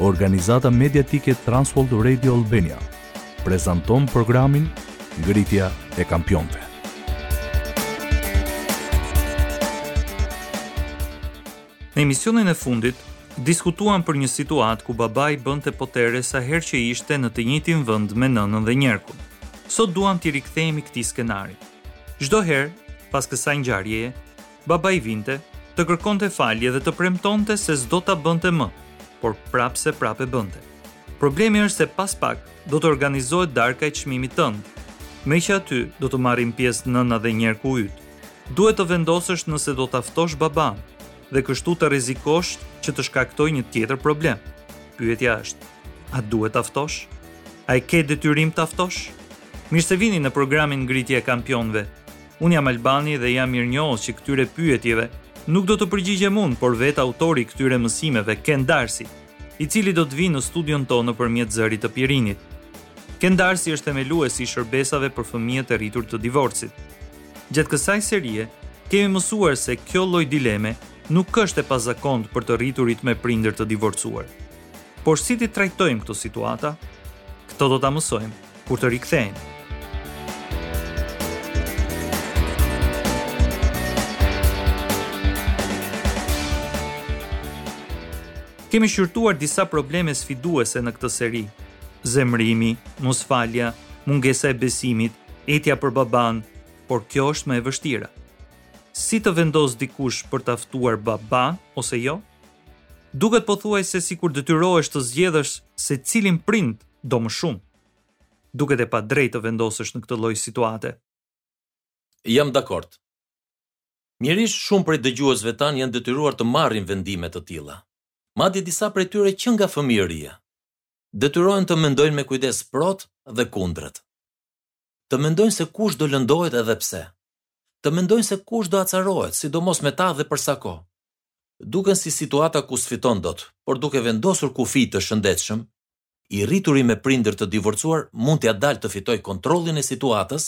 Organizata mediatike Transworld Radio Albania prezanton programin Ngritja e Kampionëve. Në emisionin e fundit diskutuam për një situatë ku babai bënte potere sa herë që ishte në të njëjtin vend me nënën dhe njerkun. Sot duam t'i rikthehemi këtij skenari. Çdo herë pas kësaj ngjarjeje, Babai vinte, të kërkonte falje dhe të premtonte se s'do ta bënte më, por prapëseprapë e bënte. Problemi është se pas pak do të organizohet darka e çmimit tënd, meqë aty do të marrin pjesë nëna dhe njerku yt, duhet të vendosësh nëse do ta ftosh babanë dhe kështu të rrezikosh që të shkaktojë një tjetër problem. Pyetja është, a duhet ta ftosh? A e ke detyrim ta ftosh? Mirë se vini në programin Ngritja e Kampionëve. Unë jam Albani dhe jam mirënjohës që këtyre pyetjeve nuk do t'u përgjigjem unë, por vetë autori i këtyre mësimeve, Ken Darsi, i cili do të vijë në studion tonë nëpërmjet zërit të Pirinit. Ken Darsi është themeluesi i shërbesave për fëmijët e rritur të divorcit. Gjatë kësaj serie, kemi mësuar se kjo lloj dileme nuk është e pazakontë për të rriturit me prindër të divorcuar. Por si t'i trajtojmë këto situata? Këtë do ta mësojmë kur të rikthehemi. Kemi shqyrtuar disa probleme sfiduese në këtë seri. Zemrimi, mosfalja, mungesa e besimit, etja për babanë, por kjo është më e vështira. Si të vendosë dikush për ta ftuar babanë ose jo? Duket pothuajse sikur detyrohesh të zgjedhësh se cilin prind do më shumë. Duket e padrejtë të vendosesh në këtë lloj situate. Jam dakord. Mjerisht shumë prej dëgjuesve tanë janë detyruar të marrin vendime të tilla. Madje disa prej tyre që nga fëmijëria. Detyrohen të mendojnë me kujdes protë dhe kundrat. Të mendojnë se kush do lëndohet dhe pse. Të mendojnë se kush do acarohet, sidomos me ta dhe për sa kohë. Duken si situata ku s'fiton dot, por duke vendosur kufij të shëndetshëm, i rrituri me prindër të divorcuar mund t'ia dalë të fitojë kontrollin e situatës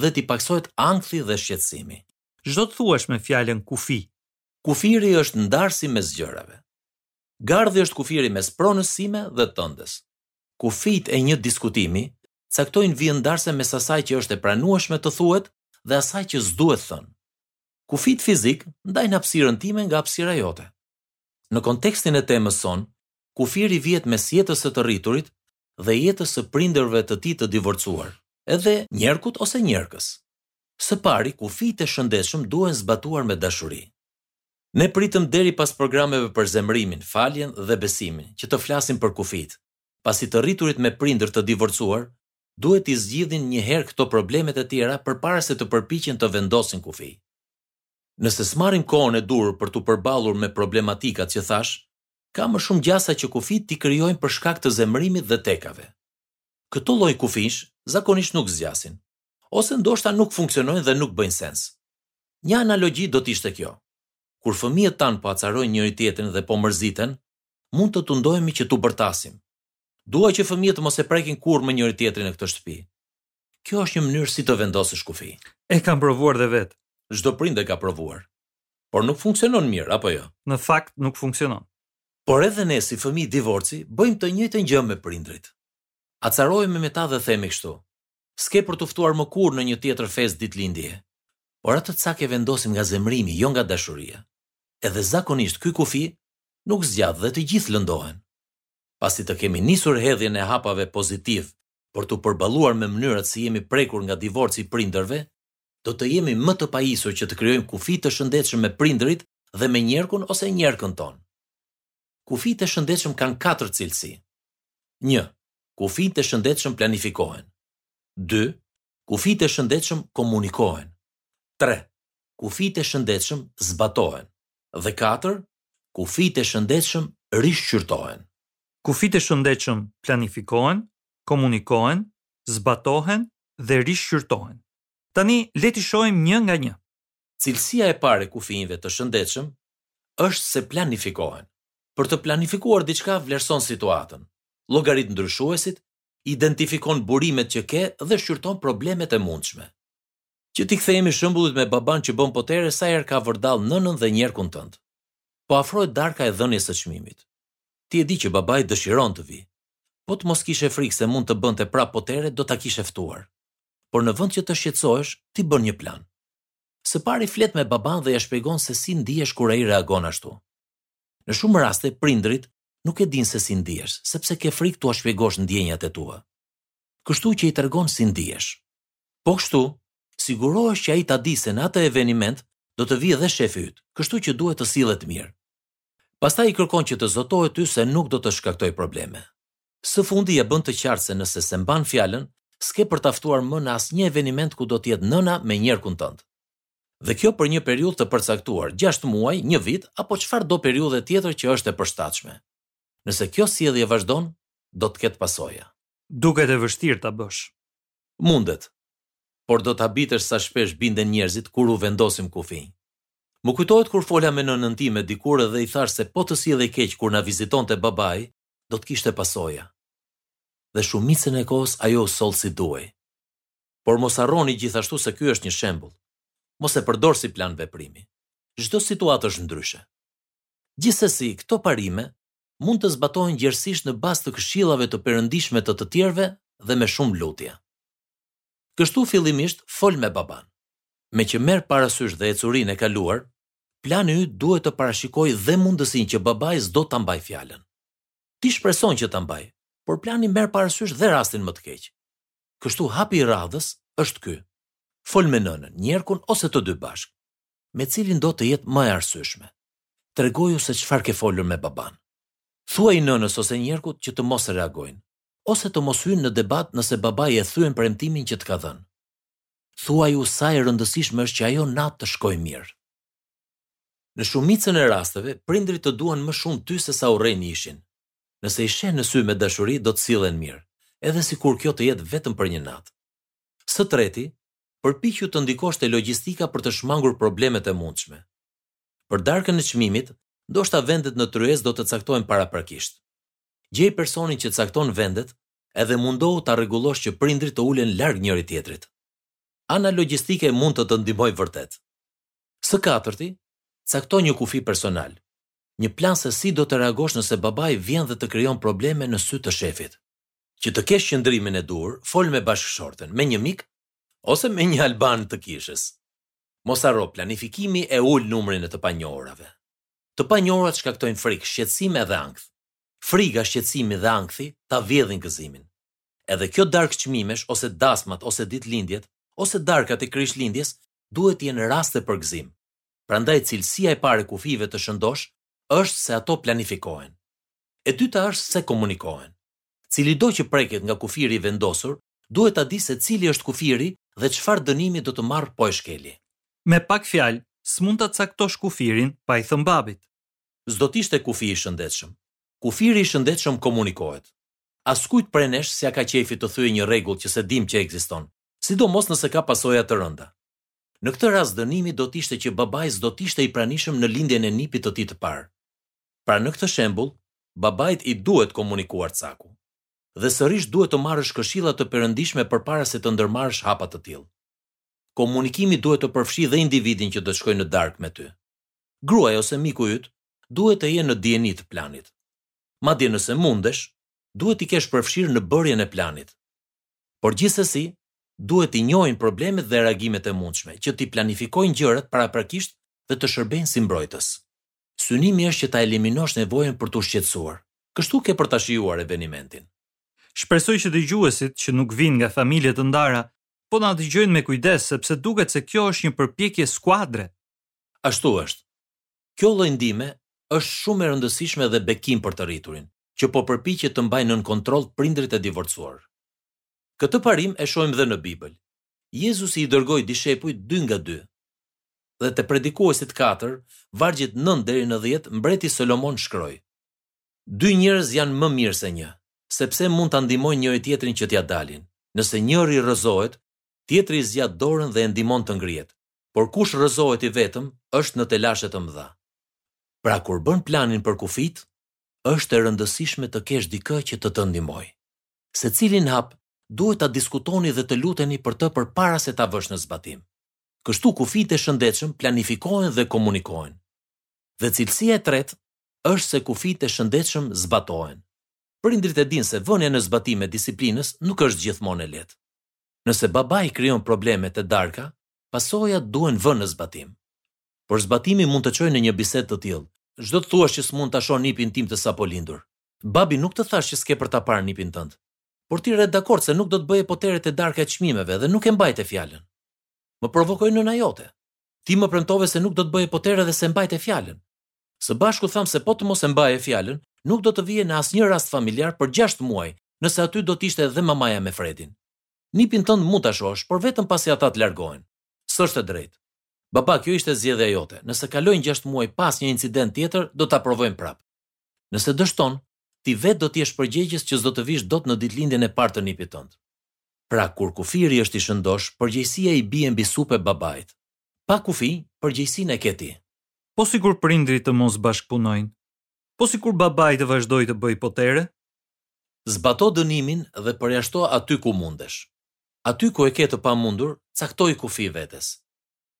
dhe t'i pakësohet ankthi dhe shqetësimi. Ç'do të thuash me fjalën kufi? Kufiri është ndarësi mes gjërave. Gardhi është kufiri mes pronës sime dhe tëndes. Kufijtë e një diskutimi caktojnë vijën ndarëse mes asaj që është e pranueshme të thuhet dhe asaj që s'duhet thënë. Kufijtë fizikë ndajnë hapësirën time nga hapësira jote. Në kontekstin e temës sonë, kufiri vihet mes jetës së të rriturit dhe jetës së prindërve të tij të divorcuar, edhe njerkut ose njerkës. Së pari, kufijtë e shëndetshëm duhen zbatuar me dashuri. Ne pritëm deri pas programeve për zemërimin, faljen dhe besimin, që të flasim për kufijtë. pasi të rriturit me prindër të divorcuar duhet t'i zgjidhin një herë këto problemet e tjera përpara se të përpiqen të vendosin kufij. Nëse s'marrin kohën e duhur për t'u përballur me problematikat që thashë, ka më shumë gjasa që kufijtë t'i krijojnë për shkak të zemërimit dhe tekave. Këto lloj kufijsh zakonisht nuk zgjasin, ose ndoshta nuk funksionojnë dhe nuk bëjnë sens. Një analogji do të ishte kjo, Kur fëmijët tanë po acarojnë njëri-tjetrin dhe po mërziten, mund të tundohemi që t'u bërtasim. Dua që fëmijët të mos e prekin kurrë më njëri-tjetrin në këtë shtëpi. Kjo është një mënyrë si të vendosësh kufij. E kam provuar dhe vetë. Çdo prind e ka provuar. Por nuk funksionon mirë, apo jo? Në fakt, nuk funksionon. Por edhe ne si fëmijë divorci bëjmë të njëjtën gjë me prindërit. Acarohemi me ta dhe themi kështu, S'ke për t'u ftuar më kurrë në një tjetër festë ditëlindjeje. Por atë cak e vendosim nga zemërimi, jo nga dashuria. Edhe zakonisht ky kufi nuk zgjat dhe të gjithë lëndohen. Pasi të kemi nisur hedhjen e hapave pozitivë për t'u përballuar me mënyrat si jemi prekur nga divorci i prindërve, do të jemi më të pajisur që të krijojmë kufij të shëndetshëm me prindërit dhe me njerkun ose njerkën tonë. Kufijtë e shëndetshëm kanë katër cilësi. Një, Kufijtë e shëndetshëm planifikohen. Dy, Kufijtë e shëndetshëm komunikohen. Tre, Kufijtë e shëndetshëm zbatohen. Dhe katër, Kufijtë e shëndetshëm rishqyrtohen. Kufijtë e shëndetshëm planifikohen, komunikohen, zbatohen dhe rishqyrtohen. Tani le t'i shohim një nga një. Cilësia e parë e kufijve të shëndetshëm është se planifikohen. Për të planifikuar diçka vlerëson situatën, llogarit ndryshuesit, identifikon burimet që ke dhe shqyrton problemet e mundshme. Që t'i kthehemi shembullit me babanë që bën potere sa herë ka vërdallë nënën dhe njerkun tënd. Po afrohet darka e dhënies së çmimit. Ti e di që babai dëshiron të vijë. Po të mos kishe frikë se mund të bënte prapë potere do ta kishe ftuar. por në vend që të shqetësohesh, ti bën një plan. Së pari flet me babanë dhe ia shpjegon se si ndihesh kur ai reagon ashtu. Në shumë raste, prindërit nuk e dinë se si ndihesh, sepse ke frikë t'ua shpjegosh ndjenjat e tua. Kështu që i tregon si ndihesh. Po kështu, sigurohesh që ai ta di se në atë eveniment do të vijë edhe shefi yt, kështu që duhet të sillet mirë. Pastaj i kërkon që të zotohet ty se nuk do të shkaktojë probleme. Së fundi ia bën të qartë se nëse s'e mban fjalën, s'ke për ta ftuar më në asnjë eveniment ku do të jetë nëna me njerkun tënd. Dhe kjo për një periudhë të përcaktuar, gjashtë muaj, një vit apo çfarëdo periudhe tjetër që është e përshtatshme. Nëse kjo sjellje vazhdon, do të ketë pasoja. Duket e vështirë ta bësh. Mundet. Por do të habitesh sa shpesh binden njerëzit kur u vendosim kufinj. Më kujtohet kur fola me nënën time dikur dhe i thashë se po të sillej keq kur na vizitonte babai, do të kishte pasoja. Dhe shumicën e kohës ajo u soll si duhej. Por mos harroni gjithashtu se ky është një shembull. Mos e përdor si plan veprimi. Çdo situatë është ndryshe. Gjithsesi, këto parime mund të zbatohen gjerësisht në bazë të këshillave të perëndishme të të tjerëve dhe me shumë lutje. Kështu fillimisht fol me babanë. Meqë merr parasysh dhe ecurinë e kaluar, plani yt duhet të parashikojë dhe mundësinë që babai s'do ta mbajë fjalën. Ti shpreson që ta mbajë, por plani merr parasysh dhe rastin më të keq. Kështu hapi i radhës është ky. Fol me nënën, njerkun ose të dy bashkë. Me cilin do të jetë më e arsyeshme. Tregoju se çfarë ke folur me babanë. Thuaji nënës ose njerkut që të mos reagojnë, ose të mos hyjnë në debat nëse babai e thyen premtimin që të ka dhënë. Thuaju sa e rëndësishme është që ajo natë të shkojë mirë. Në shumicën e rasteve, prindërit të duan më shumë ty sesa urrejnë ish-in. Nëse i sheh në sy me dashuri, do të sillen mirë, edhe sikur kjo të jetë vetëm për një natë. Së treti, Përpiqu të ndikosh te logjistika për të shmangur problemet e mundshme. Për darkën e çmimit, ndoshta vendet në tryezë do të caktohen paraprakisht. Gjej personin që cakton vendet edhe mundohu ta rregullosh që prindërit të ulen larg njëri-tjetrit. Ana logjistike mund të të ndihmojë vërtet. Së katërti, cakto një kufi personal. Një plan se si do të reagosh nëse babai vjen dhe të krijon probleme në sy të shefit. Që të kesh qëndrimin e duhur, fol me bashkëshorten, me një mik ose me një alban të kishës. Mos harro, planifikimi e ul numrin e të panjohurave. Të panjohurat shkaktojnë frikë, shqetësim edhe ankth. Frika, shqetësimi dhe ankthi ta vjedhin gëzimin. Edhe kjo darkë çmimesh ose dasmat ose ditëlindjet ose darkat e Krishtlindjes duhet të jenë raste për gëzim. Prandaj cilësia e parë e kufijve të shëndoshë është se ato planifikohen. E dyta është se komunikohen. Cilido që preket nga kufiri i vendosur, duhet ta di se cili është kufiri dhe çfarë dënimi do të marrë po e shkeli. Me pak fjalë, s'mund ta caktosh kufirin pa i thënë babit. S'do të ishte kufi i shëndetshëm. Kufiri i shëndetshëm komunikohet. Askujt prej nesh s'ia ka qejfi të thyejë një rregull që s'e dimë që ekziston, sidomos nëse ka pasoja të rënda. Në këtë rast dënimi do të ishte që babai s'do të ishte i pranishëm në lindjen e nipit të tij të parë. Pra në këtë shembull, babait i duhet komunikuar caku. Dhe sërish duhet të marrësh këshilla të perëndishme përpara se të ndërmarrësh hapa të tillë. Komunikimi duhet të përfshijë dhe individin që do të shkojë në darkë me ty. Gruaja ose miku yt duhet të jenë në dijeni të planit. Madje nëse mundesh, duhet t'i kesh përfshirë në bërjen e planit. Por gjithsesi, duhet t'i njohin problemet dhe reagimet e mundshme, që t'i planifikojnë gjërat paraprakisht dhe të shërbejnë si mbrojtës. Synimi është që ta eliminosh nevojën për t'u shqetësuar. Kështu ke për ta shijuar evenimentin. Shpresoj që dëgjuesit që nuk vijnë nga familje të ndara po na dëgjojnë me kujdes sepse duket se kjo është një përpjekje skuadre. Ashtu është. Kjo lloj ndihme është shumë e rëndësishme dhe bekim për të rriturin, që po përpiqet të mbajë nën kontroll prindërit e divorcuar. Këtë parim e shohim dhe në Bibël. Jezusi i dërgoi dishepujt dy nga dy, dhe te predikuesit katër, vargjet nëntë deri në dhjetë, mbreti Solomon shkroi, Dy njerëz janë më mirë se një, sepse mund ta ndihmojnë njëri-tjetrin që t'ia dalin. Nëse njëri rrëzohet, tjetri i zgjat dorën dhe e ndihmon të ngrihet, por kush rrëzohet i vetëm, është në telashe të mëdha. Pra kur bën planin për kufijtë, është e rëndësishme të kesh dikë që të të ndihmojë. Secilin hap duhet ta diskutoni dhe të luteni për të përpara se ta vësh në zbatim. Kështu kufijtë e shëndetshëm planifikohen dhe komunikohen. Dhe cilësia e tretë është se kufijtë e shëndetshëm zbatohen. Prindërit e dinë se vënia në zbatim e disiplinës nuk është gjithmonë e lehtë. Nëse babai krijon probleme te darka, pasojat duhen vënë në zbatim. Por zbatimi mund të çojë në një bisedë të tillë, Ç'do të thuash që s'mund ta shoh nipin tim të sapolindur? Babi nuk të thashë që s'ke për ta parë nipin tënd. Por ti re dakord se nuk do të bëje potere te darka e çmimeve dhe nuk e mbajte fjalën. Më provokoi nëna jote. Ti më premtove se nuk do të bëje potere dhe s'e mbajte fjalën. Së bashku thamë se po të mos e mbaje fjalën, nuk do të vije në asnjë rast familjar për gjashtë muaj, nëse aty do të ishte edhe mamaja me Fredin. Nipin tënd mund ta shohësh, por vetëm pasi ata të largohen. S'është e drejtë. Baba, kjo ishte zgjedhja jote. Nëse kalojnë gjashtë muaj pa asnjë incident tjetër, do ta provojmë prapë. Nëse dështon, ti vetë do të jesh përgjegjës që s'do të vish dot në ditëlindjen e parë të nipit tënd. Pra, kur kufiri është i shëndoshë, përgjegjësia i bie mbi supe babait. Pa kufi, përgjegjësinë e ke ti. Po sikur prindërit të mos bashkëpunojnë? Po sikur babai të vazhdojë të bëjë potere? Zbato dënimin dhe përjashto aty ku mundesh. Aty ku e ke të pamundur, caktoji kufi vetes.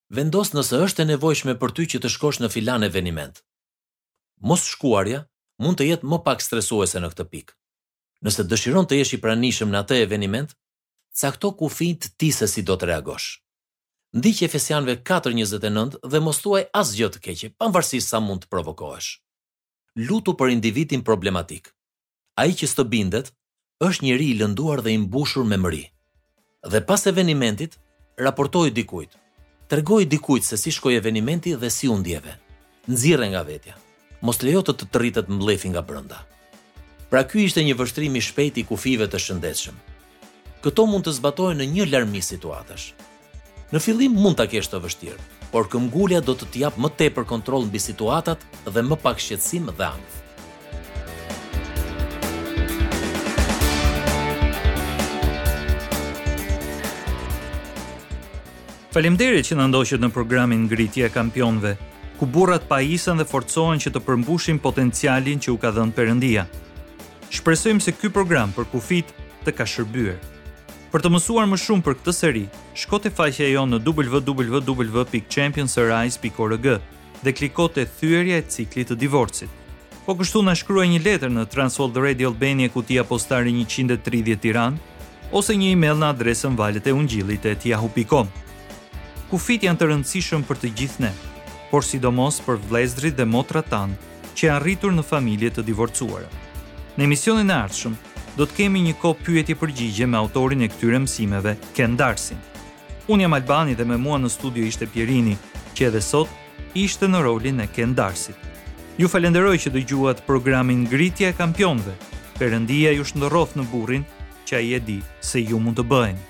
Vendos nëse është e nevojshme për ty që të shkosh në filan eveniment. Mosshkuarja mund të jetë më pak stresuese në këtë pikë. Nëse dëshiron të jesh i pranishëm në atë eveniment, cakto kufijtë ti se si do të reagosh. Ndiq Efesianëve katër njëzet e nëntë dhe mos thuaj asgjë të keqe, pavarësisht sa mund të provokohesh. Lutu për individin problematik. Ai që s'të bindet, është njeri i lënduar dhe i mbushur me mëri. Dhe pas evenimentit, raportoji dikujt. Tregoji dikujt se si shkoi evenimenti dhe si u ndjeve. Nxirre nga vetja. Mos lejo të të rritet mllefi nga brenda. Pra ky ishte një vështrim i shpejtë i kufijve të shëndetshëm. Këto mund të zbatohen në një larmi situatash. Në fillim mund ta kesh të vështirë, por këmbëngulja do të të japë më tepër kontroll mbi situatat dhe më pak shqetësim dhe ankth. Faleminderit që na ndoqët në programin Ngritja e Kampionëve, ku burrat pajisen dhe forcohen që të përmbushin potencialin që u ka dhënë Perëndia. Shpresojmë se ky program për kufijtë të ka shërbyer. Për të mësuar më shumë për këtë seri, shko te faqja jonë në www.championsarise.org dhe kliko te Thyerja e ciklit të divorcit. Po kështu na shkruaj një letër në Trans World Radio Albania kutia postare 130 Tiranë ose një email në adresën valeteungjillit@yahoo.com. Kufijtë janë të rëndësishëm për të gjithë ne, por sidomos për vëllezërit dhe motrat tanë. që janë rritur në familje të divorcuara. Në emisionin e ardhshëm, do të kemi një kohë pyetje përgjigje me autorin e këtyre mësimeve, Ken Darsin. Unë jam Albani dhe me mua në studio ishte Pjerini, që edhe sot ishte në rolin e Ken Darsit. Ju falënderoj që dëgjuat programin Ngritja e Kampionëve. Perëndia ju shndërroftë në burrin që ai e di se ju mund të bëheni.